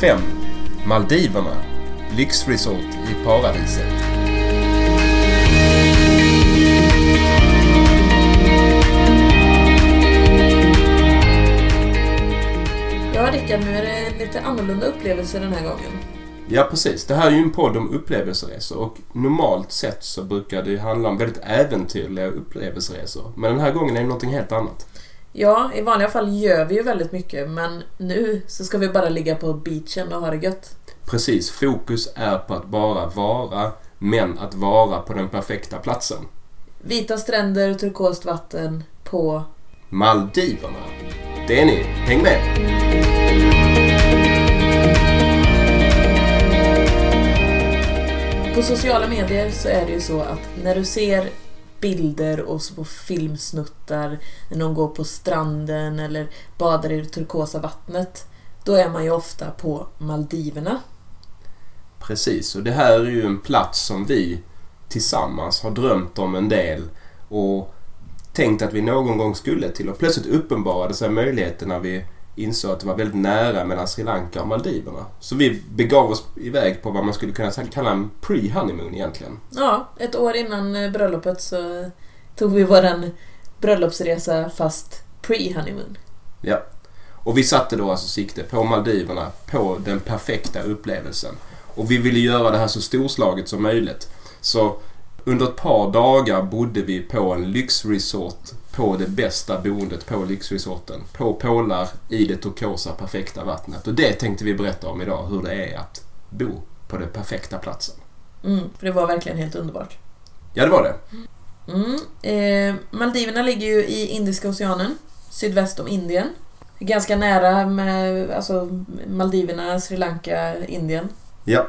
5. Maldiverna Lyxresort i paradiset. Ja, Rickard, nu är det en lite annorlunda upplevelse den här gången. Ja, precis. Det här är ju en podd om upplevelseresor och normalt sett så brukar det handla om väldigt äventyrliga upplevelseresor. Men den här gången är det någonting helt annat. Ja, i vanliga fall gör vi ju väldigt mycket men nu så ska vi bara ligga på beachen och ha det gött. Precis, fokus är på att bara vara, men att vara på den perfekta platsen. Vita stränder, turkost vatten på... Maldiverna. Det är ni. Häng med! På sociala medier så är det ju så att när du ser bilder och så på filmsnuttar när någon går på stranden eller badar i det turkosa vattnet då är man ju ofta på Maldiverna. Precis, och det här är ju en plats som vi tillsammans har drömt om en del och tänkt att vi någon gång skulle till och plötsligt uppenbarade sig möjligheten när vi insåg att det var väldigt nära mellan Sri Lanka och Maldiverna. Så vi begav oss iväg på vad man skulle kunna kalla en pre-honeymoon egentligen. Ja, ett år innan eh, bröllopet så tog vi våran bröllopsresa fast pre-honeymoon. Ja. Och vi satte då alltså sikte på Maldiverna, på den perfekta upplevelsen. Och vi ville göra det här så storslaget som möjligt. Så under ett par dagar bodde vi på en lyxresort på det bästa boendet på lyxresorten. På pålar i det turkosa perfekta vattnet. Och det tänkte vi berätta om idag, hur det är att bo på den perfekta platsen. Mm, för det var verkligen helt underbart. Ja, det var det. Mm, eh, Maldiverna ligger ju i Indiska oceanen, sydväst om Indien. Ganska nära med alltså, Maldiverna, Sri Lanka, Indien. Ja.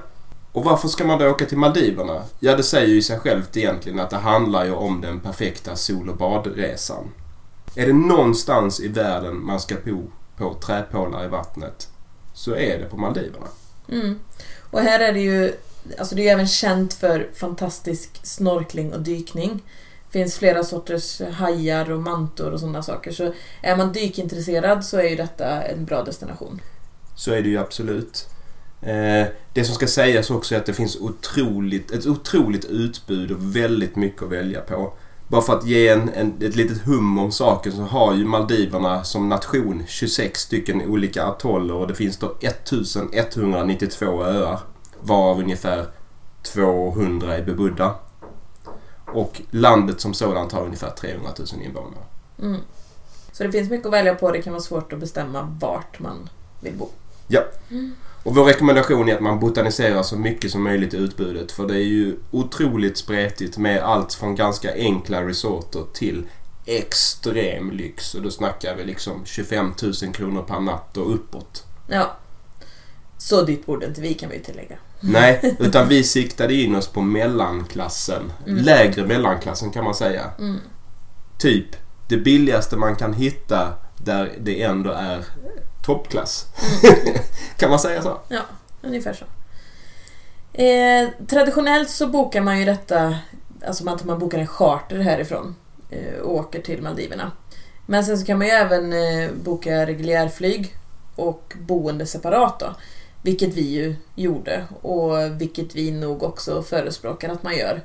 Och varför ska man då åka till Maldiverna? Ja, det säger ju sig självt egentligen att det handlar ju om den perfekta sol och badresan. Är det någonstans i världen man ska bo på träpålar i vattnet så är det på Maldiverna. Mm. Och här är det ju, alltså det är ju även känt för fantastisk snorkling och dykning. Det finns flera sorters hajar och mantor och sådana saker. Så är man dykintresserad så är ju detta en bra destination. Så är det ju absolut. Eh, det som ska sägas också är att det finns otroligt, ett otroligt utbud och väldigt mycket att välja på. Bara för att ge en, en, ett litet hum om saken så har ju Maldiverna som nation 26 stycken olika atoller och det finns då 1192 öar. Varav ungefär 200 är bebodda. Och landet som sådant har ungefär 300 000 invånare. Mm. Så det finns mycket att välja på. Det kan vara svårt att bestämma vart man vill bo. Ja. Och vår rekommendation är att man botaniserar så mycket som möjligt i utbudet. För det är ju otroligt spretigt med allt från ganska enkla resorter till extrem lyx. Och då snackar vi liksom 25 000 kronor per natt och uppåt. Ja. Så dyrt borde inte vi kan vi tillägga. Nej, utan vi siktade in oss på mellanklassen. Mm. Lägre mellanklassen kan man säga. Mm. Typ det billigaste man kan hitta där det ändå är toppklass. kan man säga så? Ja, ungefär så. Eh, traditionellt så bokar man ju detta, alltså man, man bokar en charter härifrån eh, och åker till Maldiverna. Men sen så kan man ju även eh, boka reguljärflyg och boende separat då. Vilket vi ju gjorde och vilket vi nog också förespråkar att man gör.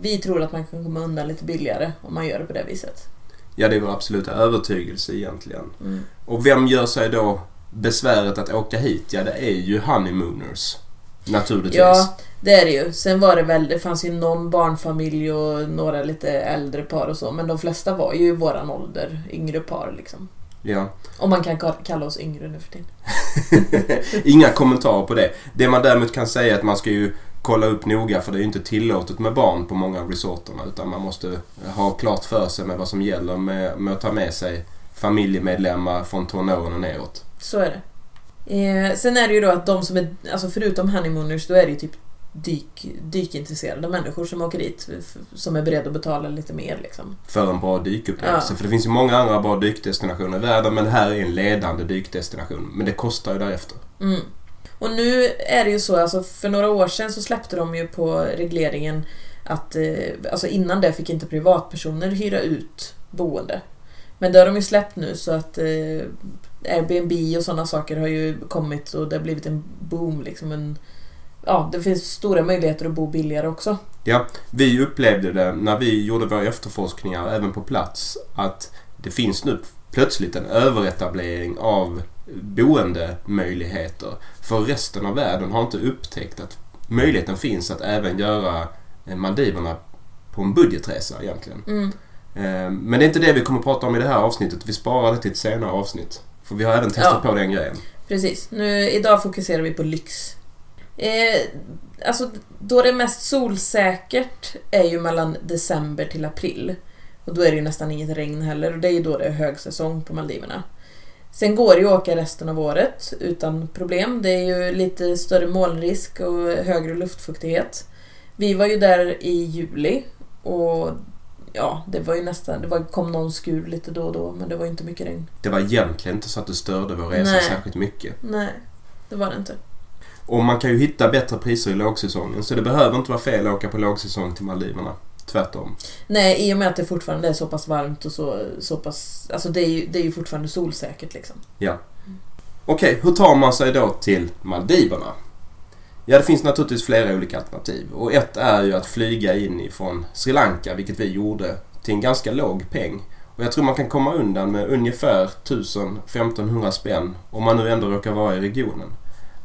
Vi tror att man kan komma undan lite billigare om man gör det på det viset. Ja, det är vår absoluta övertygelse egentligen. Mm. Och vem gör sig då besväret att åka hit? Ja, det är ju honeymooners. Naturligtvis. Ja, det är det ju. Sen var det väl, det fanns ju någon barnfamilj och några lite äldre par och så, men de flesta var ju i våran ålder, yngre par liksom. ja. Om man kan ka- kalla oss yngre nu för tiden. Inga kommentarer på det. Det man däremot kan säga är att man ska ju kolla upp noga för det är ju inte tillåtet med barn på många av resorterna utan man måste ha klart för sig med vad som gäller med, med att ta med sig familjemedlemmar från tonåren och neråt. Så är det. Eh, sen är det ju då att de som är, alltså förutom honeymooners, då är det ju typ dyk, dykintresserade människor som åker dit som är beredda att betala lite mer liksom. För en bra dykupplevelse. Ja. För det finns ju många andra bra dykdestinationer i världen men det här är en ledande dykdestination. Men det kostar ju därefter. Mm. Och nu är det ju så, alltså för några år sedan så släppte de ju på regleringen att eh, alltså innan det fick inte privatpersoner hyra ut boende. Men det har de ju släppt nu så att eh, Airbnb och sådana saker har ju kommit och det har blivit en boom liksom. En, ja, det finns stora möjligheter att bo billigare också. Ja, vi upplevde det när vi gjorde våra efterforskningar även på plats att det finns nu plötsligt en överetablering av boendemöjligheter. För resten av världen har inte upptäckt att möjligheten finns att även göra Maldiverna på en budgetresa egentligen. Mm. Eh, Men det är inte det vi kommer att prata om i det här avsnittet. Vi sparar det till ett senare avsnitt. För vi har även testat Ja. på den grejen. Precis. Nu, idag fokuserar vi på lyx. Eh, alltså, då det är mest solsäkert är ju mellan december till april. Och då är det ju nästan inget regn heller och det är ju då det är högsäsong på Maldiverna. Sen går det ju att åka resten av året utan problem. Det är ju lite större molnrisk och högre luftfuktighet. Vi var ju där i juli och ja, det var ju nästan, det var, kom någon skur lite då och då men det var ju inte mycket regn. Det var egentligen inte så att det störde vår resa Nej. särskilt mycket. Nej, det var det inte. Och man kan ju hitta bättre priser i lågsäsongen. Så det behöver inte vara fel att åka på lågsäsong till Maldiverna. Tvärtom. Nej, i och med att det fortfarande är så pass varmt och så, så pass... Alltså det är, ju, det är ju fortfarande solsäkert liksom. Okej, hur tar man sig då till Maldiverna? Ja, det finns naturligtvis flera olika alternativ. Och ett är ju att flyga in ifrån Sri Lanka, vilket vi gjorde, till en ganska låg peng. Och jag tror man kan komma undan med ungefär 1000-1500 spänn om man nu ändå råkar vara i regionen.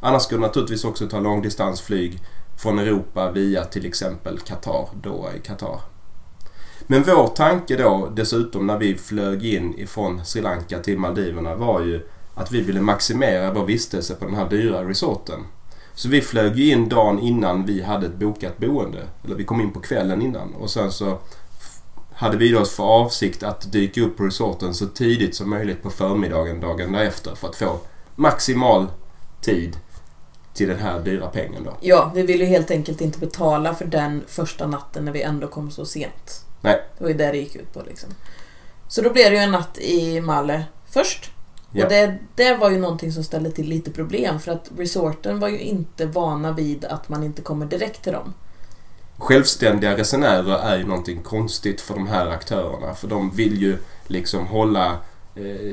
Annars skulle du naturligtvis också ta långdistansflyg från Europa via till exempel Qatar, Doha i Qatar. Men vår tanke då dessutom när vi flög in ifrån Sri Lanka till Maldiverna var ju att vi ville maximera vår vistelse på den här dyra resorten. Så vi flög ju in dagen innan vi hade ett bokat boende. Eller vi kom in på kvällen innan och sen så hade vi då för avsikt att dyka upp på resorten så tidigt som möjligt på förmiddagen dagen därefter för att få maximal tid till den här dyra pengen då. Ja, vi ville ju helt enkelt inte betala för den första natten när vi ändå kom så sent. Nej. Det var ju det det gick ut på liksom. Så då blev det ju en natt i Malle först. Ja. Och det, det var ju någonting som ställde till lite problem för att resorten var ju inte vana vid att man inte kommer direkt till dem. Självständiga resenärer är ju någonting konstigt för de här aktörerna för de vill ju liksom hålla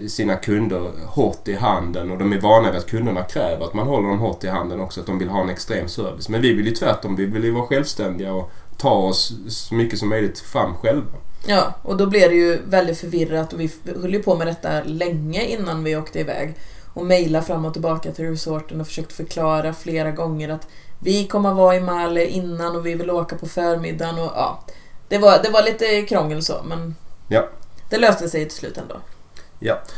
sina kunder hårt i handen och de är vana vid att kunderna kräver att man håller dem hårt i handen också, att de vill ha en extrem service. Men vi vill ju tvärtom, vi vill ju vara självständiga och ta oss så mycket som möjligt fram själva. Ja, och då blev det ju väldigt förvirrat och vi höll ju på med detta länge innan vi åkte iväg. Och mejla fram och tillbaka till resorten och försökt förklara flera gånger att vi kommer vara i Male innan och vi vill åka på förmiddagen och ja. Det var, det var lite krångel så men Ja. det löste sig till slut ändå.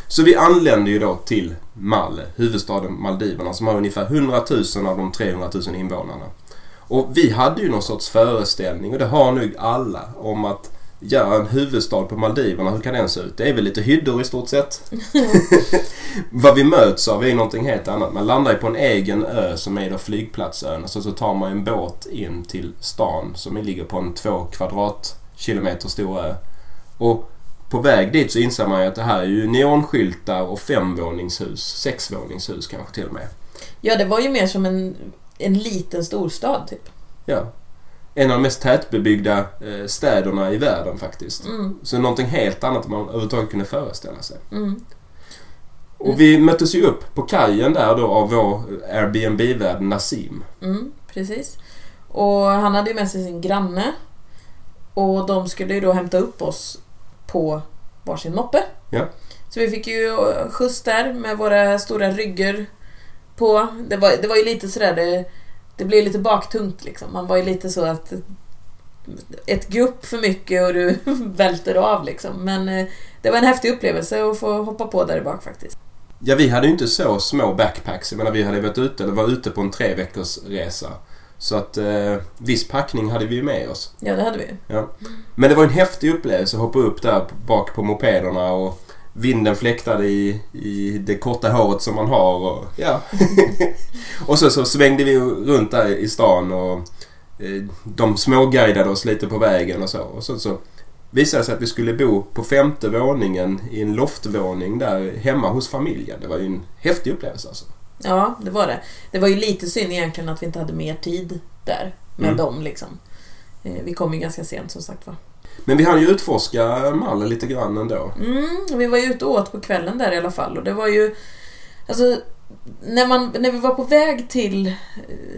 Så vi anlände ju då till Mal, huvudstaden Maldiverna som har ungefär 100 000 av de 300 000 invånarna. Och vi hade ju någon sorts föreställning och det har nog alla om att göra en huvudstad på Maldiverna, hur kan den se ut? Det är väl lite hyddor i stort sett. Vad vi möts av är någonting helt annat. Man landar ju på en egen ö som är då flygplatsön och så, så tar man en båt in till stan som ligger på en två kvadratkilometer stor ö. Och på väg dit så inser man ju att det här är ju neonskyltar och femvåningshus, sexvåningshus kanske till och med. Ja, det var ju mer som en, en liten storstad typ. Ja. En av de mest tätbebyggda eh, städerna i världen faktiskt. Mm, Så någonting helt annat än man överhuvudtaget kunde föreställa sig. mm. Och vi möttes ju upp på kajen där då av vår Airbnb-värd Nassim. Mm, precis. Och han hade ju med sig sin granne. Och de skulle ju då hämta upp oss på varsin moppe. Ja. Så vi fick ju skjuts där med våra stora ryggar på. Det var, det var ju lite sådär, det, det blev lite baktungt liksom. Man var ju lite så att ett gupp för mycket och du välter av liksom. Men eh, det var en häftig upplevelse att få hoppa på där bak faktiskt. Ja, vi hade ju inte så små backpacks. Jag menar, vi hade varit ute, eller var ute på en tre veckors resa. Så att eh, viss packning hade vi med oss. Ja, det hade vi ju. Men det var en häftig upplevelse att hoppa upp där bak på mopederna och vinden fläktade i, i det korta håret som man har. Och, ja. och så, så svängde vi runt där i stan och eh, de småguidade oss lite på vägen och så. Och så, så visade det sig att vi skulle bo på femte våningen i en loftvåning där hemma hos familjen. Det var ju en häftig upplevelse alltså. Ja, det var det. Det var ju lite synd egentligen att vi inte hade mer tid där med Mm. dem liksom. Eh, Vi kom ju ganska sent som sagt var. Men vi hann ju utforska Malle lite grann ändå. Mm, vi var ju ute och åt på kvällen där i alla fall och det var ju... Alltså, när, man, när vi var på väg till eh,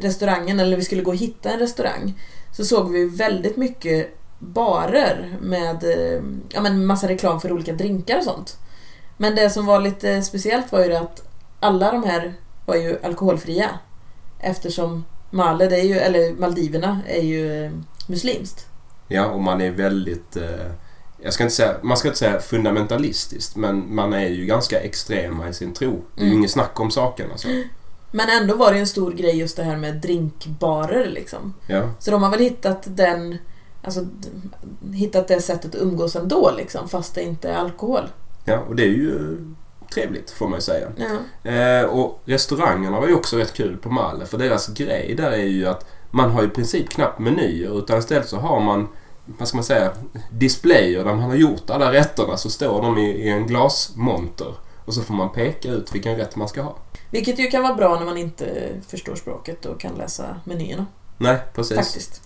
restaurangen, eller vi skulle gå och hitta en restaurang, så såg vi väldigt mycket barer med eh, ja, men massa reklam för olika drinkar och sånt. Men det som var lite speciellt var ju det att alla de här var ju alkoholfria. Eftersom Male, är ju, eller Maldiverna, är ju eh, muslimskt. Ja, och man är väldigt... Eh, jag ska inte säga, man ska inte säga fundamentalistiskt, men man är ju ganska extrema i sin tro. Det är ju Mm. inget snack om saken alltså. Men ändå var det ju en stor grej just det här med drinkbarer liksom. Ja. Så de har väl hittat den, alltså hittat det sättet att umgås ändå liksom, fast det inte är alkohol. ja, och det är ju trevligt får man ju säga. Ja. Eh, och restaurangerna var ju också rätt kul på Malle, för deras grej där är ju att man har i princip knappt menyer, utan istället så har man vad ska man säga, displayer där man har gjort alla rätterna så står de i, i en glasmonter. Och så får man peka ut vilken rätt man ska ha. Vilket ju kan vara bra när man inte förstår språket och kan läsa menyerna. Nej, precis. Faktiskt.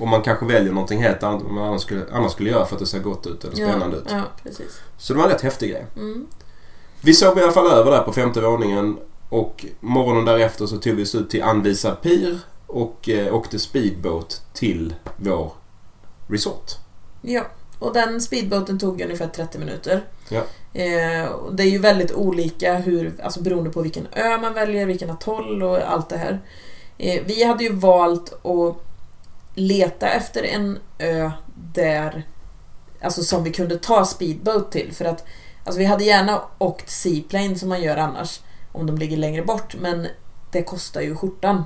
Och man kanske väljer någonting helt annat än man annars skulle, annars skulle göra för att det ser gott ut eller spännande ut. Ja, ja, precis. Så det var en rätt häftig grej. Mm. Vi sov i alla fall över där på femte våningen och morgonen därefter så tog vi oss ut till anvisad pir och eh, åkte speedboat till vår resort. Ja, och den speedboaten tog ungefär 30 minuter. Ja. Eh, det är ju väldigt olika hur, alltså beroende på vilken ö man väljer, vilken atoll och allt det här. Eh, vi hade ju valt att leta efter en ö där, alltså som vi kunde ta speedboat till. För att alltså vi hade gärna åkt seaplane som man gör annars, om de ligger längre bort, men det kostar ju skjortan.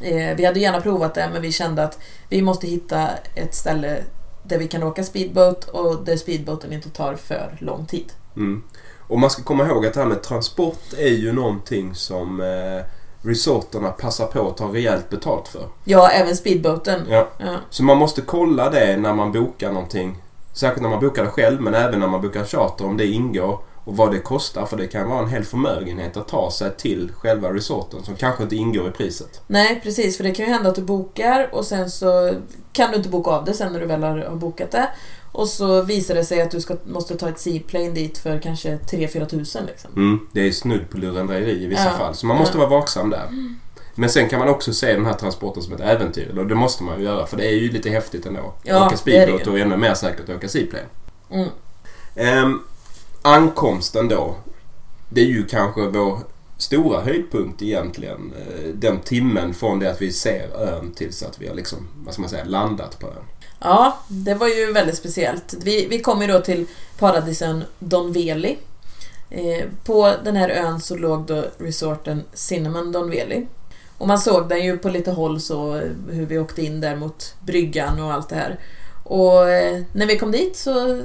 Eh, vi hade gärna provat det, men vi kände att vi måste hitta ett ställe där vi kan åka speedboat och där speedboaten inte tar för lång tid. Mm. Och man ska komma ihåg att det här med transport är ju någonting som eh, resorterna passar på att ta rejält betalt för. Ja, även speedboaten. Ja. Ja. Så man måste kolla det när man bokar någonting. Särskilt när man bokar det själv men även när man bokar charter om det ingår och vad det kostar för det kan vara en hel förmögenhet att ta sig till själva resorten som kanske inte ingår i priset. Nej, precis. För det kan ju hända att du bokar och sen så kan du inte boka av det sen när du väl har, bokat det. Och så visar det sig att du ska, måste ta ett seaplane dit för kanske 3-4 tusen liksom. Mm. Det är snudd på lurendrejeri i vissa Ja. fall så man måste Ja. vara vaksam där. Men sen kan man också se den här transporten som ett äventyr och det måste man ju göra för det är ju lite häftigt ändå. Ja, åka speedboat och ännu mer säkert åka seaplane. Mm. Ehm, ankomsten då. Det är ju kanske vår stora höjdpunkt egentligen. Eh, Den timmen från det att vi ser ön tills att vi har liksom, vad ska man säga, landat på ön. Ja, det var ju väldigt speciellt. Vi, vi kom ju då till paradisen Don Veli. Eh, på den här ön så låg då resorten Cinnamon Don Veli. Och man såg den ju på lite håll så hur vi åkte in där mot bryggan och allt det här. Och eh, när vi kom dit så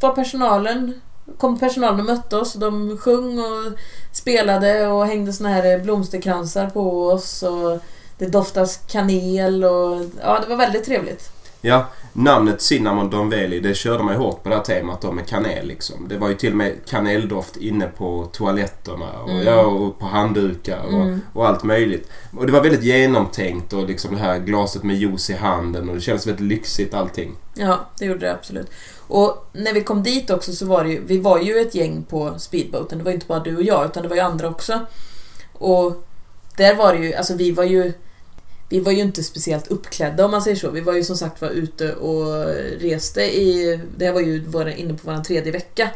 var personalen kom personalen och mötte oss. De sjöng och spelade och hängde såna här eh, blomsterkransar på oss. Och det doftas kanel och ja, det var väldigt trevligt. Ja, namnet Cinnamon Don Veli, det körde man ju hårt på det här temat då med kanel liksom. Det var ju till och med kaneldoft inne på toaletterna och, Mm. ja, och på handdukar och, Mm. och allt möjligt. Och det var väldigt genomtänkt och liksom det här glaset med juice i handen och det kändes väldigt lyxigt allting. Ja, det gjorde det absolut. Och när vi kom dit också så var det ju, vi var ju ett gäng på speedboaten. Det var ju inte bara du och jag utan det var ju andra också. Och där var det ju, alltså vi var ju vi var ju inte speciellt uppklädda om man säger så. Vi var ju som sagt var ute och reste i, det här var ju vår, inne på vår tredje vecka.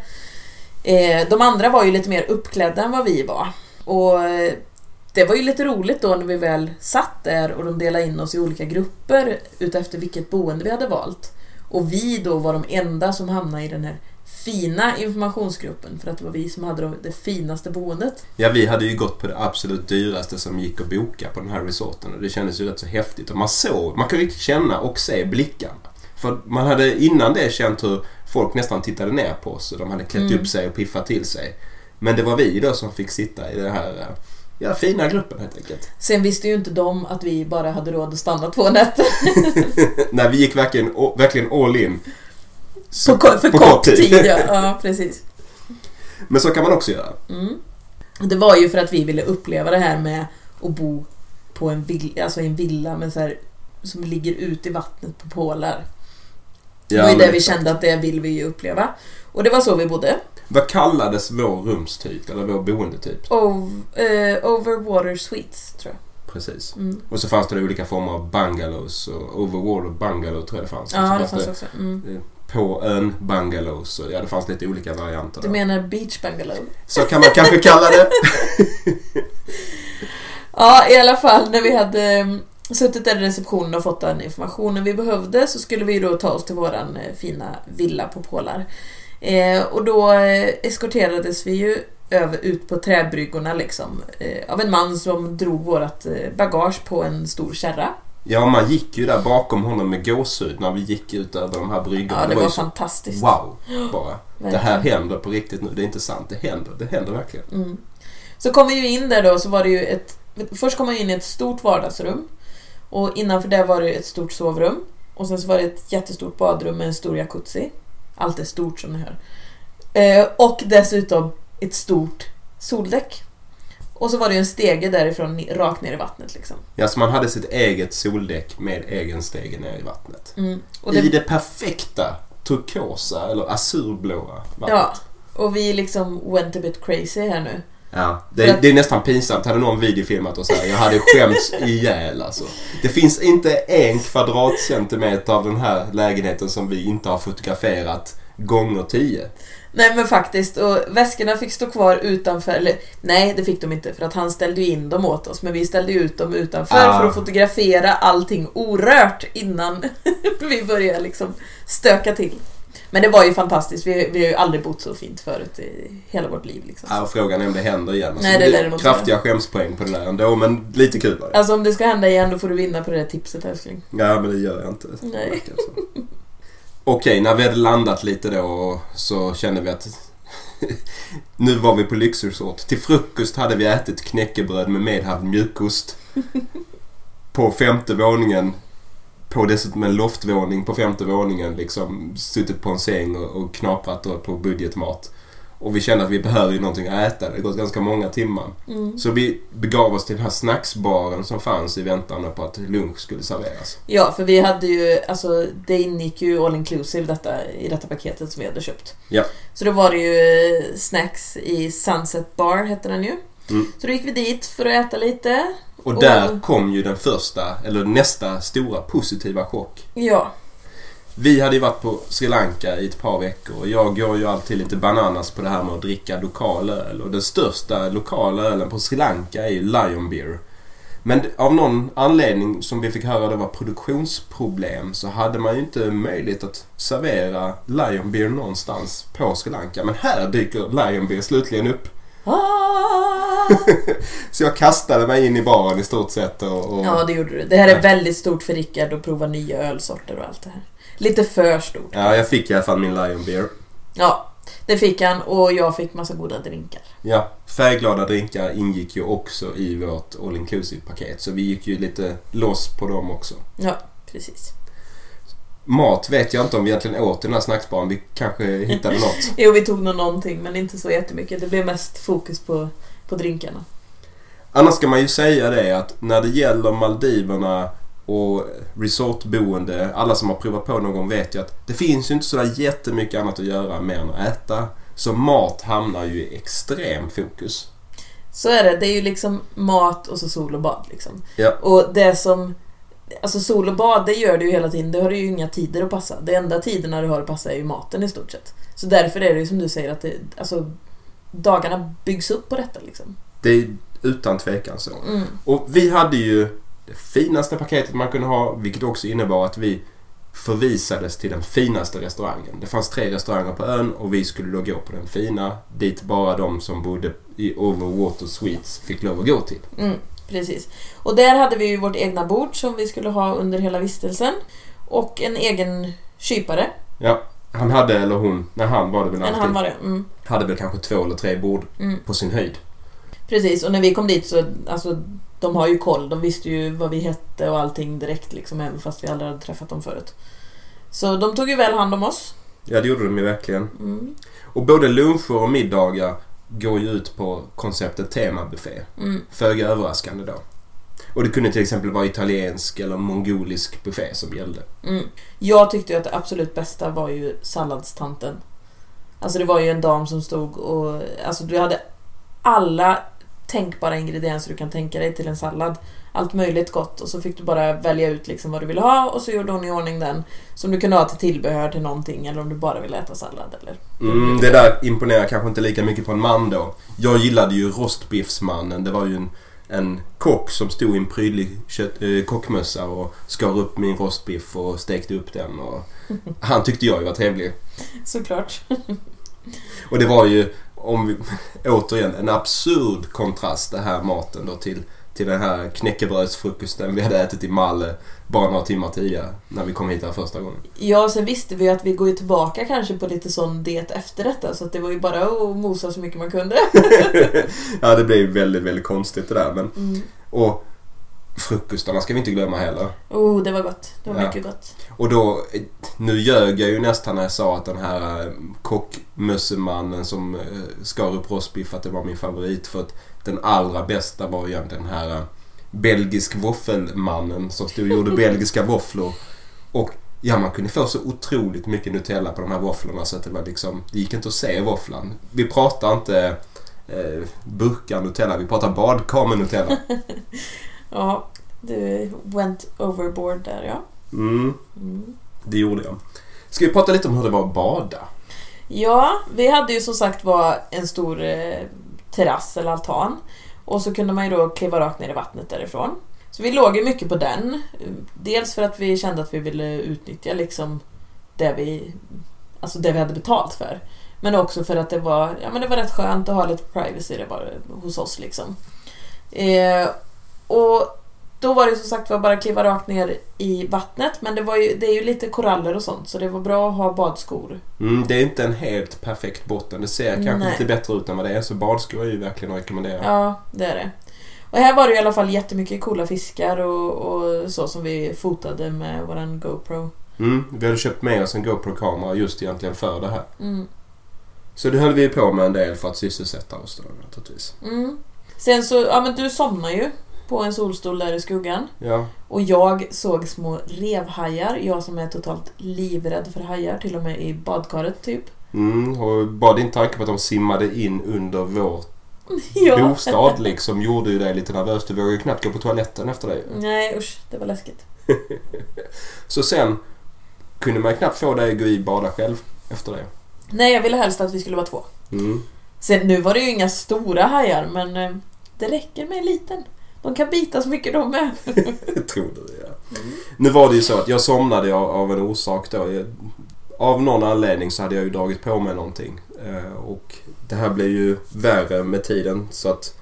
Eh, de andra var ju lite mer uppklädda än vad vi var. Och eh, det var ju lite roligt då när vi väl satt där och de delade in oss i olika grupper utefter vilket boende vi hade valt. Och vi då var de enda som hamnade i den här fina informationsgruppen för att det var vi som hade det finaste boendet. Ja, vi hade ju gått på det absolut dyraste som gick att boka på den här resorten och det kändes ju rätt så häftigt. Och man såg, man kunde riktigt känna och se blickarna. För man hade innan det känt hur folk nästan tittade ner på oss och de hade klätt Mm. upp sig och piffat till sig. Men det var vi då som fick sitta i den här ja, fina gruppen helt enkelt. Sen visste ju inte de att vi bara hade råd att stanna två nätter När vi gick verkligen, verkligen all in. På, ko- för på kort tid. ja. ja, precis. Men så kan man också göra. Mm. Det var ju för att vi ville uppleva det här med att bo på en villa, alltså en villa med så här, som ligger ut i vattnet på pålar. det var ju det vi exakt. kände att det vill vi ju uppleva. Och det var så vi bodde. Vad kallades vår rumstyp, eller vår boendetyp? Ov, eh, overwater suites, tror jag. Precis. Mm. Och så fanns det olika former av bungalows och overwater bungalow tror jag det fanns. Ja, så det fanns fanns också. Mm. På ön bungalows och ja, det fanns lite olika varianter. Du menar beach bungalow? Så kan man kanske kalla det. Ja, i alla fall när vi hade mm, suttit där i receptionen och fått den informationen vi behövde så skulle vi då ta oss till våran eh, fina villa på Pålar. Eh, och då eh, eskorterades vi ju över, ut på träbryggorna liksom eh, av en man som drog vårat eh, bagage på en stor kärra. Ja, man gick ju där bakom honom med gåshud när vi gick ut över de här bryggorna. Ja, det var ju så fantastiskt. wow bara. Det här händer på riktigt nu. Det är inte sant. Det händer. Det händer verkligen. Mm. Så kom vi ju in där då så var det ju ett... Först kom man in i ett stort vardagsrum. Och innanför det var det ett stort sovrum. Och sen så var det ett jättestort badrum med en stor jacuzzi. Allt är stort som ni hör. Eh, och dessutom ett stort soldäck. Och så var det ju en stege därifrån rakt ner i vattnet liksom. Ja, så man hade sitt eget soldäck med egen stege ner i vattnet. Mm. Och I det, det perfekta turkosa eller azurblåa vattnet. ja, och vi liksom went a bit crazy här nu. Ja, det, att- det är nästan pinsamt. Hade någon videofilmat oss här, jag hade skämts ihjäl alltså. Det finns inte en kvadratcentimeter av den här lägenheten som vi inte har fotograferat gånger tio. Nej men faktiskt, och väskorna fick stå kvar utanför, eller nej det fick de inte för att han ställde ju in dem åt oss men vi ställde ut dem utanför Ah. för att fotografera allting orört innan vi började liksom stöka till. Men det var ju fantastiskt, vi, vi har ju aldrig bott så fint förut i hela vårt liv liksom. Ja, och frågan är om det händer igen. Alltså, Nej, det det kraftiga skämspoäng på det där ändå, men lite kul var det. Alltså om det ska hända igen då får du vinna på det där tipset älskling. Ja, men det gör jag inte. Det Nej. Okej, när vi hade landat lite då så kände vi att nu var vi på lyxresort. Till frukost hade vi ätit knäckebröd med medhavd mjukost. På femte våningen. På dessutom en loftvåning på femte våningen liksom suttit på en säng och, och knaprat på budgetmat. Och vi kände att vi behöver ju någonting att äta. Det har gått ganska många timmar. Mm. Så vi begav oss till den här snacksbaren som fanns i väntan på att lunch skulle serveras. Ja, för vi hade ju, alltså det ingick ju all inclusive detta, i detta paketet som vi hade köpt. Ja. Så då var det ju eh, snacks i Sunset Bar, hette den ju. Mm. Så då gick vi dit för att äta lite. Och Och- där kom ju den första, eller nästa stora positiva chock. Ja, Vi hade ju varit på Sri Lanka i ett par veckor och jag går ju alltid lite bananas på det här med att dricka lokal öl. Och den största lokala ölen på Sri Lanka är ju Lion Beer. Men av någon anledning som vi fick höra det var produktionsproblem så hade man ju inte möjlighet att servera Lion Beer någonstans på Sri Lanka. Men här dyker Lion Beer slutligen upp. Ah! Så jag kastade mig in i baren i stort sett och... och Ja, det gjorde du. Det här är väldigt stort för Rickard att prova nya ölsorter och allt det här. Lite för stort. Ja, jag fick i alla fall min Lion Beer. Ja, det fick han och jag fick massa goda drinkar. Ja, färgglada drinkar ingick ju också i vårt all inclusive paket. Så vi gick ju lite loss på dem också. Ja, precis. Mat vet jag inte om vi egentligen åt i den här snacksbaren. Vi kanske hittade något. Jo, vi tog nog någonting men inte så jättemycket. Det blev mest fokus på, på drinkarna. Annars ska man ju säga det att när det gäller Maldiverna och resortboende, alla som har provat på någon gång vet ju att det finns ju inte sådär jättemycket annat att göra mer än att äta. Så mat hamnar ju i extrem fokus. Så är det. Det är ju liksom mat och så sol och bad liksom. Ja. Och det som... Alltså sol och bad, det gör du ju hela tiden. Det har du ju inga tider att passa. Det enda tiderna du har att passa är ju maten i stort sett. Så därför är det ju som du säger att det, alltså, dagarna byggs upp på detta liksom. Det är utan tvekan så. Mm. Och vi hade ju det finaste paketet man kunde ha, vilket också innebar att vi förvisades till den finaste restaurangen. Det fanns tre restauranger på ön och vi skulle då gå på den fina, dit bara de som bodde i Overwater Suites fick lov att gå till. Mm, precis. Och där hade vi ju vårt egna bord som vi skulle ha under hela vistelsen. Och en egen kypare. Ja, han hade, eller hon, när han var det väl alltid, han var det. Mm, hade väl kanske två eller tre bord mm. på sin höjd. Precis, och när vi kom dit så, alltså, de har ju koll. De visste ju vad vi hette och allting direkt liksom, även fast vi aldrig hade träffat dem förut. Så de tog ju väl hand om oss. Ja, det gjorde de ju verkligen. Mm. Och både luncher och middagar går ju ut på konceptet temabuffé. Mm. Föga överraskande då. Och det kunde till exempel vara italiensk eller mongolisk buffé som gällde. Mm. Jag tyckte ju att det absolut bästa var ju salladstanten. Alltså det var ju en dam som stod och... Alltså du hade alla tänkbara ingredienser du kan tänka dig till en sallad. Allt möjligt gott och så fick du bara välja ut liksom vad du ville ha och så gjorde hon i ordning den som du kunde ha till tillbehör till någonting eller om du bara ville äta sallad eller... Mm, det där imponerar kanske inte lika mycket på en man då. Jag gillade ju rostbiffsmannen. Det var ju en, en kock som stod i en prydlig kött, eh, kockmössa och skar upp min rostbiff och stekte upp den. Och han tyckte jag ju var trevlig. Såklart. Och det var ju, om vi, återigen, en absurd kontrast det här maten då till, till den här knäckebrödsfrukosten vi hade ätit i Malmö bara några timmar tidigare när vi kom hit här första gången. Ja, sen visste vi att vi går ju tillbaka kanske på lite sån diet efter detta så att det var ju bara att mosa så mycket man kunde. ja, det blev väldigt, väldigt konstigt det där. Men, Mm. och frukostarna ska vi inte glömma heller. Oh, det var gott. Det var Ja. mycket gott. Och då, nu ljög jag ju nästan när jag sa att den här eh, kockmössemannen som eh, skar upp rostbiff att det var min favorit. För att den allra bästa var egentligen den här eh, belgisk våffelmannen som stod och gjorde belgiska våfflor. Och ja, man kunde få så otroligt mycket Nutella på de här våfflorna så att det var liksom, det gick inte att se våfflan. Vi pratar inte eh, burkar Nutella, vi pratar badkar med Nutella. Ja, du went overboard där ja. Mm, Mm. det gjorde jag. Ska vi prata lite om hur det var att bada? Ja, vi hade ju som sagt var en stor eh, terrass eller altan. Och så kunde man ju då kliva rakt ner i vattnet därifrån. Så vi låg ju mycket på den. Dels för att vi kände att vi ville utnyttja liksom det vi, alltså det vi hade betalt för. Men också för att det var, ja, men det var rätt skönt att ha lite privacy det var hos oss. Liksom. Eh, och då var det som sagt var bara att kliva rakt ner i vattnet. Men det, var ju, det är ju lite koraller och sånt så det var bra att ha badskor. Mm, det är inte en helt perfekt botten. Det ser kanske Nej. lite bättre ut än vad det är. Så badskor är ju verkligen att rekommendera. Ja, det är det. Och här var det i alla fall jättemycket coola fiskar och, och så som vi fotade med våran GoPro. Mm, vi hade köpt med oss en GoPro-kamera just egentligen för det här. Mm. Så det höll vi på med en del för att sysselsätta oss då naturligtvis. Mm. Sen så, ja men du somnar ju på en solstol där i skuggan. Ja, Och jag såg små revhajar. Jag som är totalt livrädd för hajar, till och med i badkaret typ. mm, och bara din tanke på att de simmade in under vår Ja. bostad liksom gjorde ju dig lite nervös. Du vågade ju knappt gå på toaletten efter det. Nej usch, det var läskigt. Så sen kunde man knappt få dig att gå i bada själv efter det. Nej, jag ville helst att vi skulle vara två. Mm. Sen nu var det ju inga stora hajar, men eh, det räcker med en liten. De kan bita så mycket de med. Tror det, ja. Nu var det ju så att jag somnade av, av en orsak då. Jag, av någon anledning så hade jag ju dragit på mig någonting. Eh, och det här blev ju värre med tiden så att...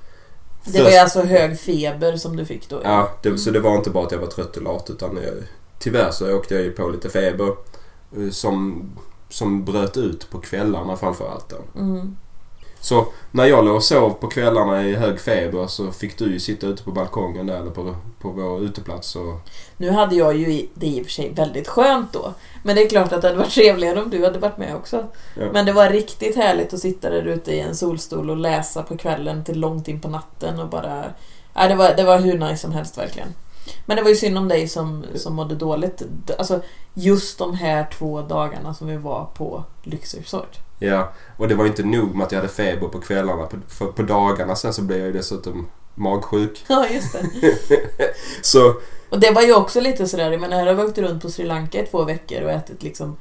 Det var ju alltså hög feber som du fick då. Ja, det, så det var inte bara att jag var trött och lat utan jag, tyvärr så åkte jag ju på lite feber. eh, Som, som bröt ut på kvällarna framförallt då. Mm. Så när jag låg och sov på kvällarna i hög feber så fick du ju sitta ute på balkongen där eller på, på vår uteplats och Nu hade jag ju det i och för sig väldigt skönt då. Men det är klart att det hade varit trevligare om du hade varit med också. Ja. Men det var riktigt härligt att sitta där ute i en solstol och läsa på kvällen till långt in på natten och bara... Ja, det, var, det var hur nice som helst verkligen. Men det var ju synd om dig som, som mådde dåligt. Alltså just de här två dagarna som vi var på Lyxresort. Ja, och det var inte nog med att jag hade feber på kvällarna. På, för, på dagarna sen så blev jag ju dessutom magsjuk. Ja, just det. Så Och det var ju också lite sådär, jag menar här har vi åkt runt på Sri Lanka i två veckor och ätit liksom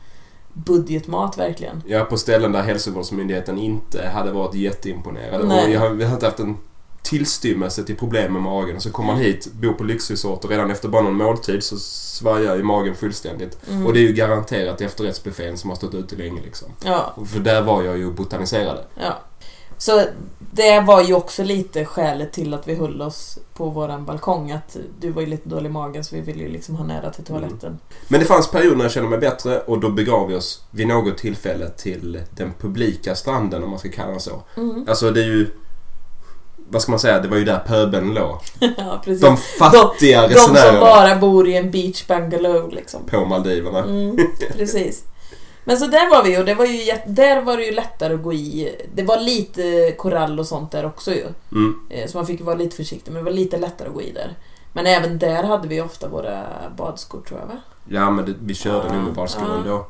budgetmat verkligen. ja, på ställen där hälsovårdsmyndigheten inte hade varit jätteimponerade. Nej. Och jag har, vi har inte haft en tillstymmelse till problem med magen. Och så kommer man hit, bor på lyxresort och redan efter bara någon måltid så svajar ju magen fullständigt. Mm. Och det är ju garanterat efterrättsbuffén som har stått ute länge liksom. Ja, För där var jag ju botaniserade. ja. Så det var ju också lite skälet till att vi höll oss på våran balkong. Att du var ju lite dålig i magen så vi ville ju liksom ha nära till toaletten. Men det fanns perioder när jag kände mig bättre och då begav vi oss vid något tillfälle till den publika stranden om man ska kalla den så. Mm. Alltså det är ju... Vad ska man säga? Det var ju där pöbeln låg. ja, precis. De fattiga De som resenärerna bara bor i en beach bungalow liksom. på Maldiverna. Mm, precis. Men så där var vi och det var ju, där var det ju lättare att gå i. Det var lite korall och sånt där också ju. Mm. Eh, Så man fick vara lite försiktig, men det var lite lättare att gå i där. Men även där hade vi ofta våra badskor tror jag va? Ja, men det, vi körde Ja, nog med badskor ja. ändå.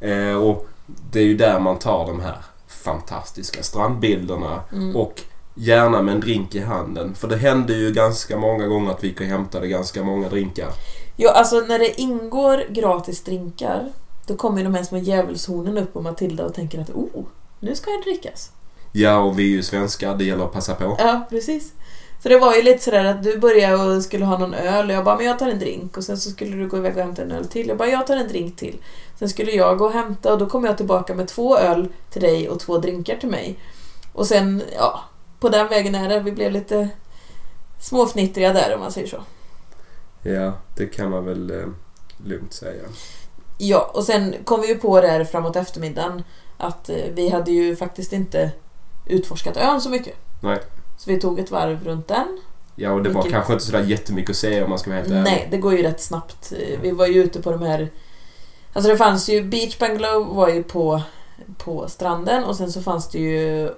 Eh, och det är ju där man tar de här fantastiska strandbilderna Mm. och gärna med en drink i handen. För det hände ju ganska många gånger att vi gick och hämtade ganska många drinkar. Ja, alltså när det ingår gratis drinkar då kommer ju de här små djävulshornen upp på Matilda och tänker att oh, nu ska jag drickas. Ja, och vi är ju svenskar. Det gäller att passa på. Ja, precis. Så det var ju lite sådär att du började och skulle ha någon öl och jag bara, men jag tar en drink. Och sen så skulle du gå iväg och hämta en öl till. Jag bara, jag tar en drink till. Sen skulle jag gå och hämta och då kom jag tillbaka med två öl till dig och två drinkar till mig. Och sen, ja, på den vägen är det. Vi blev lite småfnittriga där om man säger så. Ja, det kan man väl eh, lugnt säga. Ja, och sen kom vi ju på där framåt eftermiddagen att eh, vi hade ju faktiskt inte utforskat ön så mycket. Nej. Så vi tog ett varv runt den. Ja, och det var kanske inte sådär jättemycket att se om man ska vara helt ärlig. Nej, det går ju rätt snabbt. Vi var ju ute på de här... Alltså det fanns ju... Beach Bungalow var ju på, på stranden och sen så fanns det ju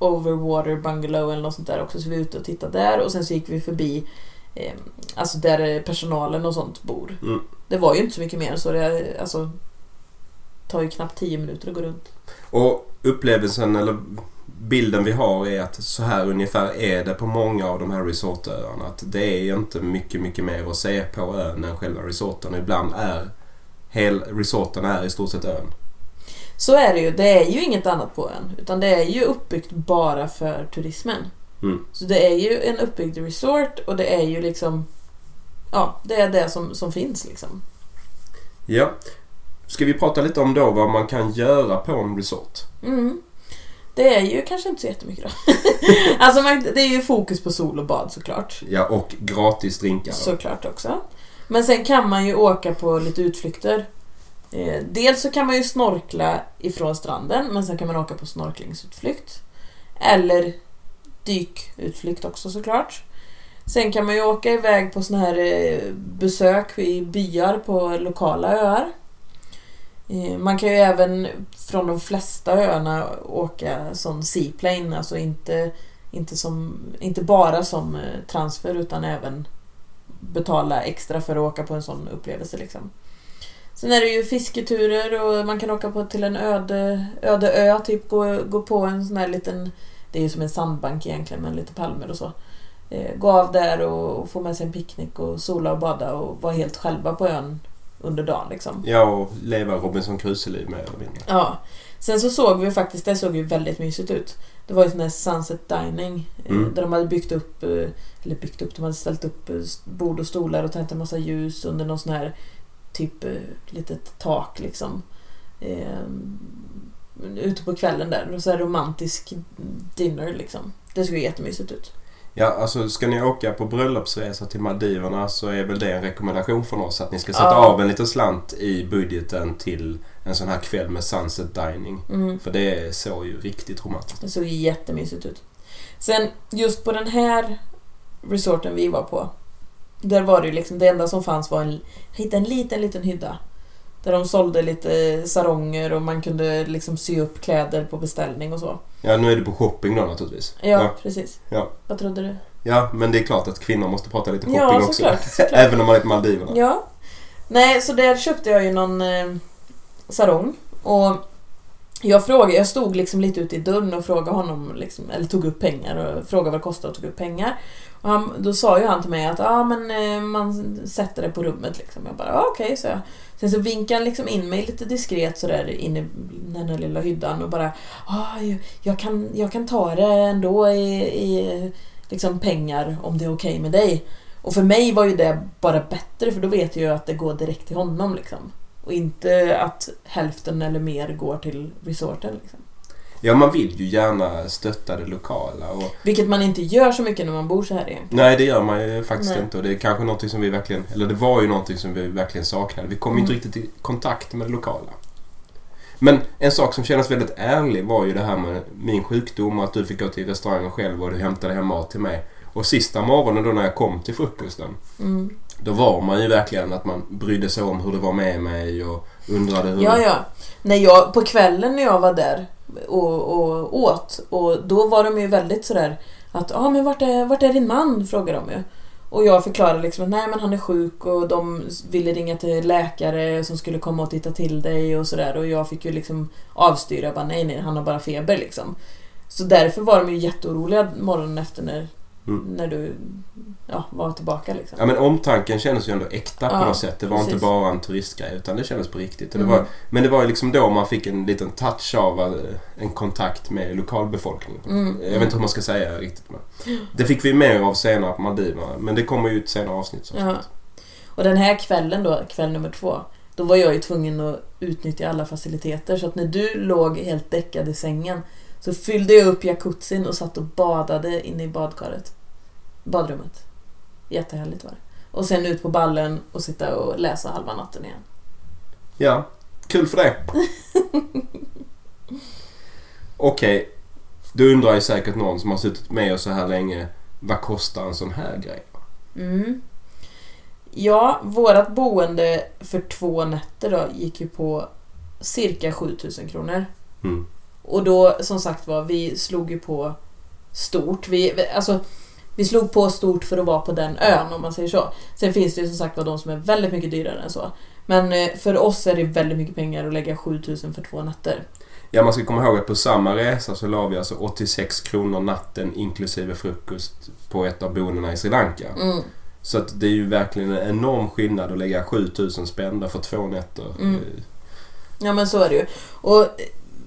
Overwater Bungalow eller något sånt där också. Så vi var ute och tittade där och sen så gick vi förbi eh, Alltså där personalen och sånt bor. Mm. Det var ju inte så mycket mer så det alltså, tar ju knappt 10 minuter att gå runt. Och upplevelsen eller bilden vi har är att så här ungefär är det på många av de här resortöarna. Att det är inte mycket, mycket mer att se på ön än själva resorten. Ibland är hel resorten är i stort sett ön. Så är det ju. Det är ju inget annat på ön. Utan det är ju uppbyggt bara för turismen. Mm. Så det är ju en uppbyggd resort och det är ju liksom... Ja, det är det som, som finns liksom. Ja. Ska vi prata lite om då vad man kan göra på en resort? Mm. Det är ju kanske inte så jättemycket då. alltså man, det är ju fokus på sol och bad såklart. Ja, och gratis drinkar. Såklart också. Men sen kan man ju åka på lite utflykter. Eh, dels så kan man ju snorkla ifrån stranden men sen kan man åka på snorklingsutflykt. Eller dykutflykt också såklart. Sen kan man ju åka iväg på såna här eh, besök i byar på lokala öar. Eh, Man kan ju även från de flesta öarna åka som seaplane, alltså inte, inte, som, inte bara som eh, transfer utan även betala extra för att åka på en sån upplevelse. Liksom. Sen är det ju fisketurer och man kan åka på till en öde, öde ö, typ gå, gå på en sån här liten, det är ju som en sandbank egentligen med lite palmer och så. Eh, gå av där och, och få med sig en picknick och sola och bada och vara helt själva på ön under dagen liksom. Ja, och leva Robinson Crusoe-liv eller mindre. Ja. Sen så såg vi faktiskt, det såg ju väldigt mysigt ut. Det var ju sån här sunset dining eh, Mm. där de hade byggt upp, eh, eller byggt upp, de hade ställt upp bord och stolar och tänt en massa ljus under någon sån här typ eh, litet tak liksom. Eh, ute på kvällen där och så här romantisk dinner liksom. Det såg jättemysigt ut. Ja, alltså ska ni åka på bröllopsresa till Maldiverna så är väl det en rekommendation från oss att ni ska sätta Ja. av en liten slant i budgeten till en sån här kväll med sunset dining. Mm. För det såg ju riktigt romantiskt Det såg jättemysigt ut. Sen just på den här resorten vi var på. Där var det ju liksom, det enda som fanns var en, jag hittade en liten, liten hydda. Där de sålde lite saronger och man kunde liksom sy upp kläder på beställning och så. Ja, nu är det på shopping då naturligtvis. Ja, Ja. precis. Ja. Vad trodde du? Ja, men det är klart att kvinnor måste prata lite Ja, shopping också. såklart, såklart. Även om man är på Maldiverna. Ja. Nej, så där köpte jag ju någon eh, sarong. Och jag frågade, jag stod liksom lite ute i dörren och frågade honom, liksom, eller tog upp pengar och frågade vad det kostade och tog upp pengar. Och han, då sa ju han till mig att ah, men, eh, man sätter det på rummet. Liksom. Jag bara, ah, okej, så jag. Sen så vinkade han liksom in mig lite diskret sådär in i den här lilla hyddan och bara, ah, jag, jag, kan, jag kan ta det ändå i, i liksom pengar om det är okej med dig. Och för mig var ju det bara bättre för då vet jag ju att det går direkt till honom liksom. Och inte att hälften eller mer går till resorten. Liksom. Ja, man vill ju gärna stötta det lokala. Och, Vilket man inte gör så mycket när man bor så här egentligen. nej, det gör man ju faktiskt Nej. inte. Och det är kanske någonting som vi verkligen, eller det var ju någonting som vi verkligen saknade. Vi kom ju inte Mm. riktigt i kontakt med det lokala. Men en sak som kändes väldigt ärlig var ju det här med min sjukdom och att du fick gå till restaurangen själv och du hämtade hem mat till mig. Och sista morgonen då när jag kom till frukosten Mm. Då var man ju verkligen att man brydde sig om hur det var med mig och undrade hur... Ja, ja. När jag, på kvällen när jag var där och, och åt och då var de ju väldigt sådär att ah, men vart är, vart är din man? frågar de ju. Och jag förklarade liksom att nej men han är sjuk och de ville ringa till läkare som skulle komma och titta till dig och sådär och jag fick ju liksom avstyra bara nej nej han har bara feber liksom. Så därför var de ju jätteoroliga morgonen efter när, Mm. när du ja, var tillbaka liksom. Ja men omtanken kändes ju ändå äkta på Ja, något sätt. Det var precis. inte bara en turistgrej utan det kändes på riktigt. Och det Mm. var, men det var ju liksom då man fick en liten touch av eh, en kontakt med lokalbefolkningen. Mm. Jag vet inte hur man ska säga riktigt. Men det fick vi mer av senare på Maldiverna. Men det kommer ju ett senare avsnitt. Som Ja. Och den här kvällen då, kväll nummer två, då var jag ju tvungen att utnyttja alla faciliteter. Så att när du låg helt däckad i sängen så fyllde jag upp jacuzzin och satt och badade inne i badkaret. Badrummet. Jättehärligt var det. Och sen ut på ballen och sitta och läsa halva natten igen. Ja, kul för det. Okej, då undrar ju säkert någon som har suttit med oss så här länge. Vad kostar en sån här grej? Mm. Ja, vårat boende för två nätter då gick ju på cirka 7000 kronor. Mm. Och då, som sagt var, vi slog ju på stort. Vi, alltså, vi slog på stort för att vara på den ön om man säger så. Sen finns det ju som sagt var de som är väldigt mycket dyrare än så. Men eh, för oss är det väldigt mycket pengar att lägga 7000 för två nätter. Ja, man ska komma ihåg att på samma resa så la vi alltså 86 kronor natten inklusive frukost på ett av boendena i Sri Lanka. Mm. Så att det är ju verkligen en enorm skillnad att lägga 7000 spänn för två nätter. Mm. Ja men så är det ju. Och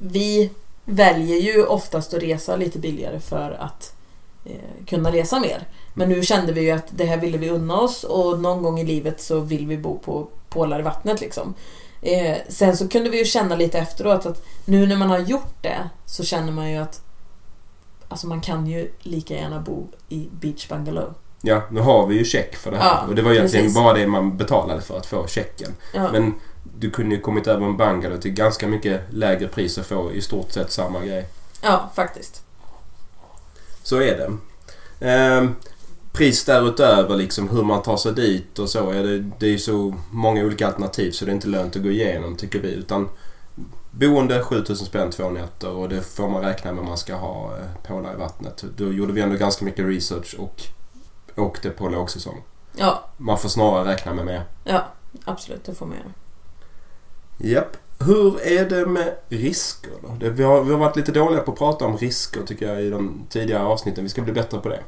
vi väljer ju oftast att resa lite billigare för att eh, kunna resa mer. Men nu kände vi ju att det här ville vi unna oss och någon gång i livet så vill vi bo på pålar i vattnet liksom. Eh, sen så kunde vi ju känna lite efteråt att nu när man har gjort det så känner man ju att Alltså man kan ju lika gärna bo i beach bungalow. Ja, nu har vi ju check för det här. Ja, och det var egentligen precis. bara det man betalade för att få checken. Ja, Men du kunde ju kommit över en bungalow till ganska mycket lägre pris och få i stort sett samma grej. ja faktiskt. Så är det. Ehm, pris därutöver, liksom hur man tar sig dit och så. Är det, det är ju så många olika alternativ så det är inte lönt att gå igenom tycker vi. Utan boende 7000 spänn två nätter och det får man räkna med om man ska ha eh, pålar i vattnet. Då gjorde vi ändå ganska mycket research och åkte på lågsäsong. Ja, Man får snarare räkna med mer. ja absolut det får man göra. Japp. Hur är det med risker då? Det, vi, har, vi har varit lite dåliga på att prata om risker tycker jag i de tidigare avsnitten. Vi ska bli bättre på det.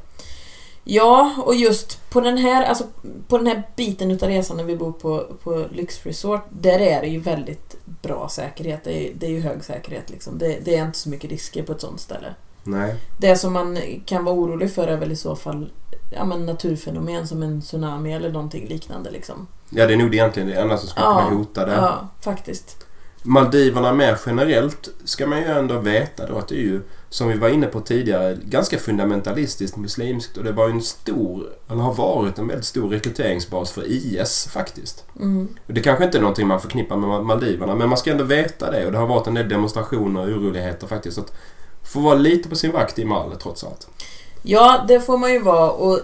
Ja, och just på den här, alltså, på den här biten utav resan när vi bor på, på lyxresort, där är det ju väldigt bra säkerhet. Det är, det är ju hög säkerhet liksom. Det, det är inte så mycket risker på ett sånt ställe. Nej. Det som man kan vara orolig för är väl i så fall ja, men naturfenomen som en tsunami eller någonting liknande liksom. Ja, det är nog egentligen det enda som skulle Ja, kunna hota det. Ja, faktiskt. Maldiverna mer generellt ska man ju ändå veta då att det är ju, som vi var inne på tidigare, ganska fundamentalistiskt muslimskt och det var en stor, eller har varit en väldigt stor rekryteringsbas för IS faktiskt. Mm. Det kanske inte är någonting man förknippar med Maldiverna men man ska ändå veta det och det har varit en del demonstrationer och oroligheter faktiskt. Så att få vara lite på sin vakt i Mal trots allt. Ja, det får man ju vara och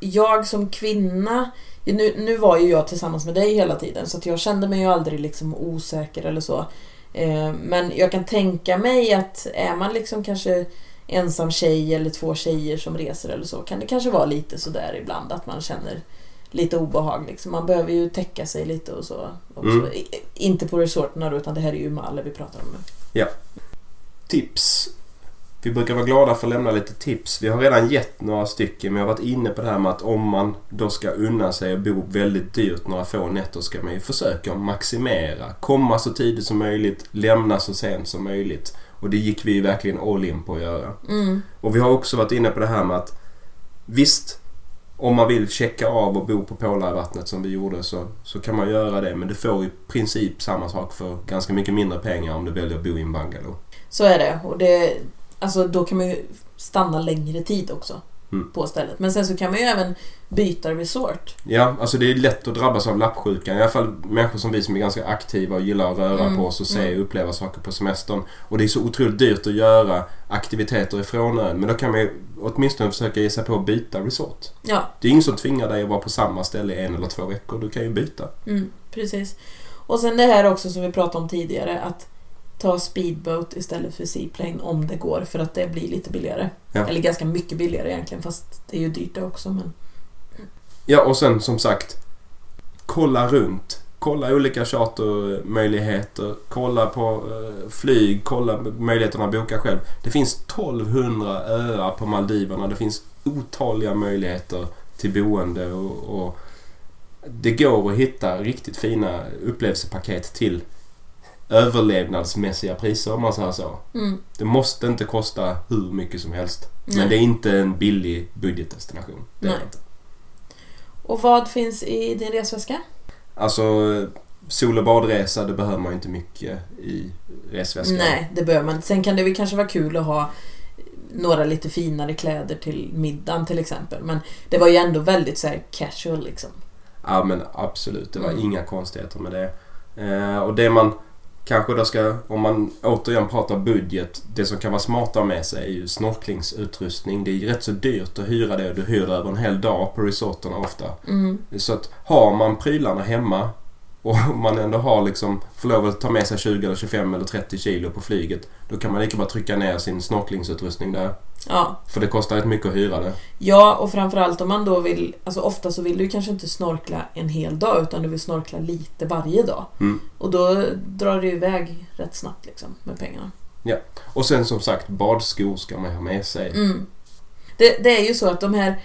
jag som kvinna nu, nu var ju jag tillsammans med dig hela tiden så jag kände mig ju aldrig liksom osäker eller så. Eh, men jag kan tänka mig att är man liksom kanske ensam tjej eller två tjejer som reser eller så kan det kanske vara lite sådär ibland att man känner lite obehag. Liksom. Man behöver ju täcka sig lite och så. Mm. Inte på resorterna då, utan det här är ju Malle vi pratar om nu. Tips. Vi brukar vara glada för att lämna lite tips. Vi har redan gett några stycken men jag har varit inne på det här med att om man då ska unna sig att bo väldigt dyrt några få nätter ska man ju försöka maximera. Komma så tidigt som möjligt, lämna så sent som möjligt. Och det gick vi ju verkligen all in på att göra. Mm. Och vi har också varit inne på det här med att visst, om man vill checka av och bo på pålar i vattnet som vi gjorde så, så kan man göra det. Men du får i princip samma sak för ganska mycket mindre pengar om du väljer att bo i en bungalow. Så är det. Och det alltså, då kan man ju stanna längre tid också. Mm. på stället. Men sen så kan man ju även byta resort. Ja, alltså det är lätt att drabbas av lappsjukan. I alla fall människor som vi som är ganska aktiva och gillar att röra Mm, på oss och se mm. och uppleva saker på semestern. Och det är så otroligt dyrt att göra aktiviteter ifrån ön. Men då kan man ju åtminstone försöka ge sig på att byta resort. Ja, Det är ingen som tvingar dig att vara på samma ställe i en eller två veckor. Du kan ju byta. mm, precis. Och sen det här också som vi pratade om tidigare att ta speedboat istället för seaplane om det går för att det blir lite billigare. Ja. Eller ganska mycket billigare egentligen fast det är ju dyrt det också. Men... Ja, och sen som sagt. Kolla runt. Kolla olika chartermöjligheter. Kolla på eh, flyg. Kolla möjligheterna att boka själv. Det finns 1200 öar på Maldiverna. Det finns otaliga möjligheter till boende och, och det går att hitta riktigt fina upplevelsepaket till överlevnadsmässiga priser om man säger så. Mm, Det måste inte kosta hur mycket som helst. nej. Men det är inte en billig budgetdestination. Det är Nej. det inte. Och vad finns i din resväska? Alltså sol och badresa, det behöver man ju inte mycket i resväskan. Nej, det behöver man inte. Sen kan det väl kanske vara kul att ha några lite finare kläder till middagen till exempel. Men det var ju ändå väldigt så casual liksom. Ja men absolut, det var Mm. inga konstigheter med det. Eh, och det man kanske då ska, om man återigen pratar budget, det som kan vara smart att ha med sig är ju snorklingsutrustning. Det är ju rätt så dyrt att hyra det och du hyr det över en hel dag på resorterna ofta. Mm. Så att har man prylarna hemma och man ändå har liksom, får lov att ta med sig 20 eller 25 eller 30 kilo på flyget. Då kan man lika bara trycka ner sin snorklingsutrustning där. Ja. För det kostar rätt mycket att hyra det. ja, och framförallt om man då vill... Alltså ofta så vill du kanske inte snorkla en hel dag utan du vill snorkla lite varje dag. Mm. Och då drar det iväg rätt snabbt liksom med pengarna. Och sen som sagt, badskor ska man ha med sig. Mm. Det, det är ju så att de här...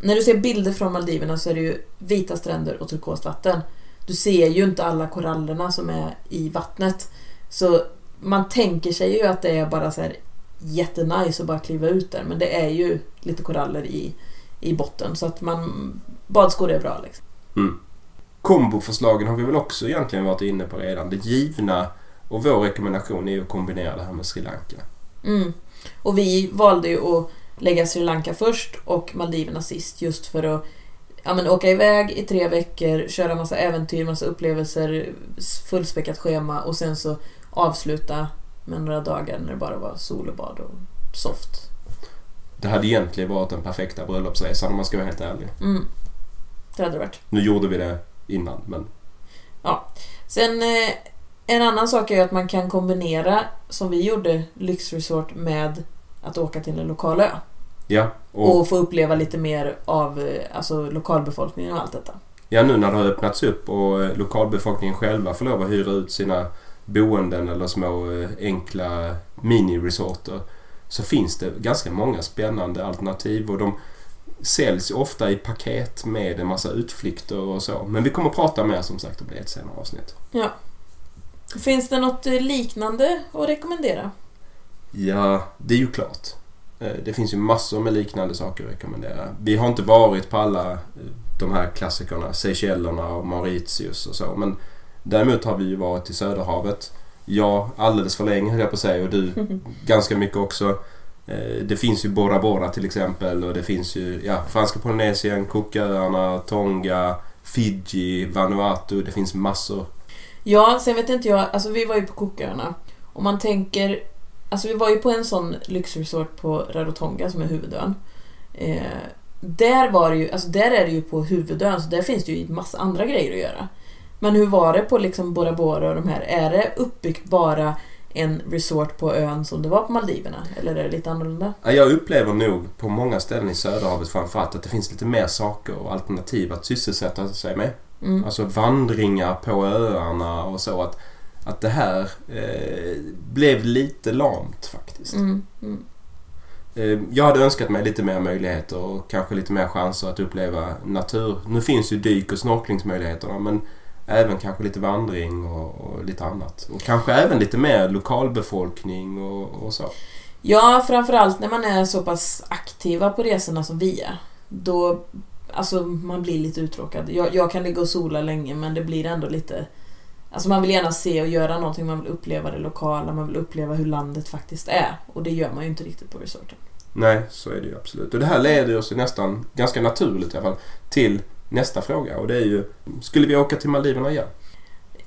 När du ser bilder från Maldiverna så är det ju vita stränder och turkost vatten. Du ser ju inte alla korallerna som är i vattnet. Så man tänker sig ju att det är bara så här jättenice att bara kliva ut där. Men det är ju lite koraller i, i botten. Så att man... Badskor är bra liksom. Mm. Komboförslagen har vi väl också egentligen varit inne på redan. Det givna och vår rekommendation är ju att kombinera det här med Sri Lanka. Mm. Och vi valde ju att lägga Sri Lanka först och Maldiverna sist just för att ja, men åka iväg i tre veckor, köra massa äventyr, massa upplevelser, fullspäckat schema och sen så avsluta med några dagar när det bara var sol och bad och soft. Det hade egentligen varit den perfekta bröllopsresan om man ska vara helt ärlig. Mm. Det hade det varit. Nu gjorde vi det innan men Sen eh, en annan sak är ju att man kan kombinera, som vi gjorde, lyxresort med att åka till en lokal ö. ja. Och, Och få uppleva lite mer av eh, alltså, lokalbefolkningen och allt detta. ja, nu när det har öppnats upp och eh, lokalbefolkningen själva får lov att hyra ut sina boenden eller små eh, enkla mini-resorter så finns det ganska många spännande alternativ och de säljs ofta i paket med en massa utflykter och så. Men vi kommer att prata mer som sagt om det i ett senare avsnitt. Finns det något eh, liknande att rekommendera? Ja, det är ju klart. Eh, Det finns ju massor med liknande saker att rekommendera. Vi har inte varit på alla de här klassikerna, Seychellerna och Mauritius och så. Men däremot har vi ju varit i Söderhavet. Jag alldeles för länge höll jag på att säga och du ganska mycket också. Eh, Det finns ju Bora Bora till exempel och det finns ju ja, Franska Polynesien, Cooköarna, Tonga, Fiji, Vanuatu. Det finns massor. Ja, sen vet inte jag, alltså vi var ju på Cooköarna. Om man tänker, alltså vi var ju på en sån lyxresort på Rarotonga som är huvudön. Eh, där var det ju, alltså där är det ju på huvudön så där finns det ju massa andra grejer att göra. Men hur var det på liksom Bora Bora och de här? Är det uppbyggt bara en resort på ön som det var på Maldiverna? Eller är det lite annorlunda? Ja, Jag upplever nog på många ställen i Söderhavet framförallt att det finns lite mer saker och alternativ att sysselsätta sig med. Mm. Alltså vandringar på öarna och så. Att, att det här eh, blev lite lamt faktiskt. Mm. Mm. Eh, jag hade önskat mig lite mer möjligheter och kanske lite mer chanser att uppleva natur. Nu finns ju dyk och snorklingsmöjligheterna men även kanske lite vandring och, och lite annat. Och kanske även lite mer lokalbefolkning och, och så. Ja, framförallt när man är så pass aktiva på resorna som vi är. Då, alltså man blir lite uttråkad. Jag, jag kan ligga och sola länge men det blir ändå lite... Alltså man vill gärna se och göra någonting, man vill uppleva det lokala, man vill uppleva hur landet faktiskt är. Och det gör man ju inte riktigt på resorten. Nej, så är det ju absolut. Och det här leder oss ju nästan, ganska naturligt i alla fall, till nästa fråga. Och det är ju, skulle vi åka till Maldiverna igen?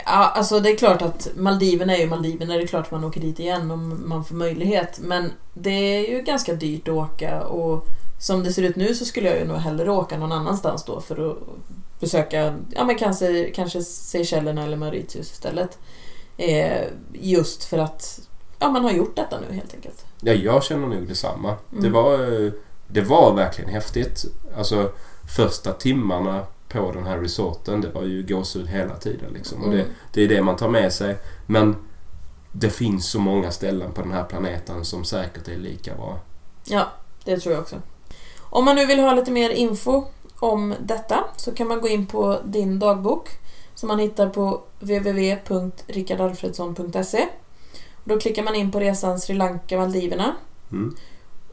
Ja, alltså det är klart att Maldiverna är ju Maldiverna. Det är klart man åker dit igen om man får möjlighet. Men det är ju ganska dyrt att åka och som det ser ut nu så skulle jag ju nog hellre åka någon annanstans då för att besöka, ja men kanske, kanske Seychellerna eller Mauritius istället. Eh, just för att ja, man har gjort detta nu helt enkelt. Ja, jag känner nog detsamma. Mm. Det, var, eh, det var verkligen häftigt. Alltså första timmarna på den här resorten, det var ju gåshud hela tiden. Liksom. Och det, Mm. det är det man tar med sig. Men det finns så många ställen på den här planeten som säkert är lika bra. Ja, det tror jag också. Om man nu vill ha lite mer info om detta så kan man gå in på din dagbok som man hittar på www.rickardarfredsson.se. Då klickar man in på resan Sri Lanka-Maldiverna Mm.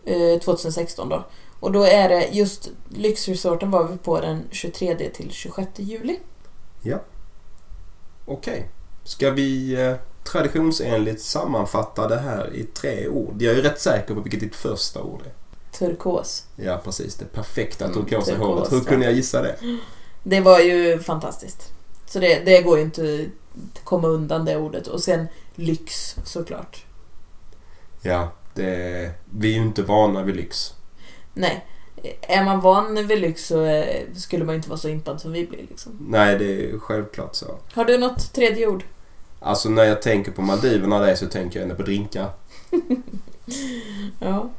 eh, 2016 då. Och då är det just lyxresorten var vi på den 23 till 26 juli. Okej. Ska vi eh, traditionsenligt sammanfatta det här i tre ord? Jag är ju rätt säker på vilket ditt första ord är. Turkos. Ja, precis. Det perfekta Mm, turkosa turkos, håret. Hur ja. kunde jag gissa det? Det var ju fantastiskt. Så det, det går ju inte att komma undan det ordet. Och sen lyx såklart. Ja, det, vi är ju inte vana vid lyx. Nej. Är man van vid lyx så eh, skulle man inte vara så impad som vi blir. Liksom. Nej, det är självklart så. Har du något tredje ord? Alltså när jag tänker på Maldiverna där så tänker jag ändå på drinkar. Ja.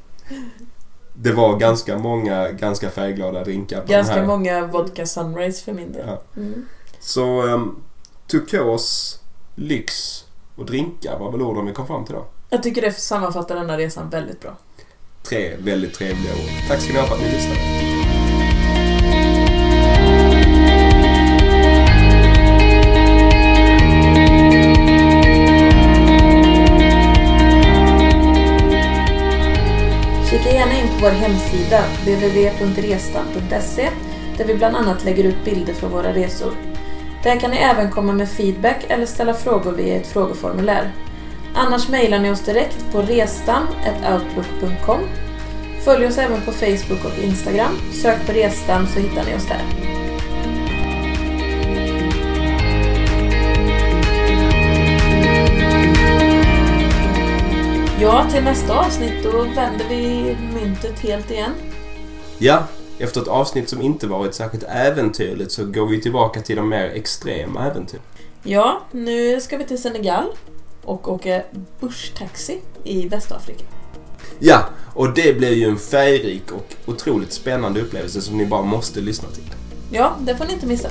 Det var ganska många ganska färgglada drinkar på Ganska den här. många vodka sunrise för min del. Ja. Mm. Så um, turkos, lyx och drinkar var väl orden vi kom fram till då. Jag tycker det sammanfattar den här resan väldigt bra. Tre väldigt trevliga ord. Tack ska ni ha för att ni lyssnade. Kika gärna in på vår hemsida www.resta.se, där vi bland annat lägger ut bilder från våra resor. Där kan ni även komma med feedback eller ställa frågor via ett frågeformulär. Annars mejlar ni oss direkt på restam.outlook.com. Följ oss även på Facebook och Instagram. Sök på Restam så hittar ni oss där. Ja, till nästa avsnitt då vänder vi myntet helt igen. Ja, efter ett avsnitt som inte varit särskilt äventyrligt så går vi tillbaka till de mer extrema äventyr. Ja, nu ska vi till Senegal och åker busstaxi i Västafrika. Ja, och det blir ju en färgrik och otroligt spännande upplevelse som ni bara måste lyssna till. Ja, det får ni inte missa.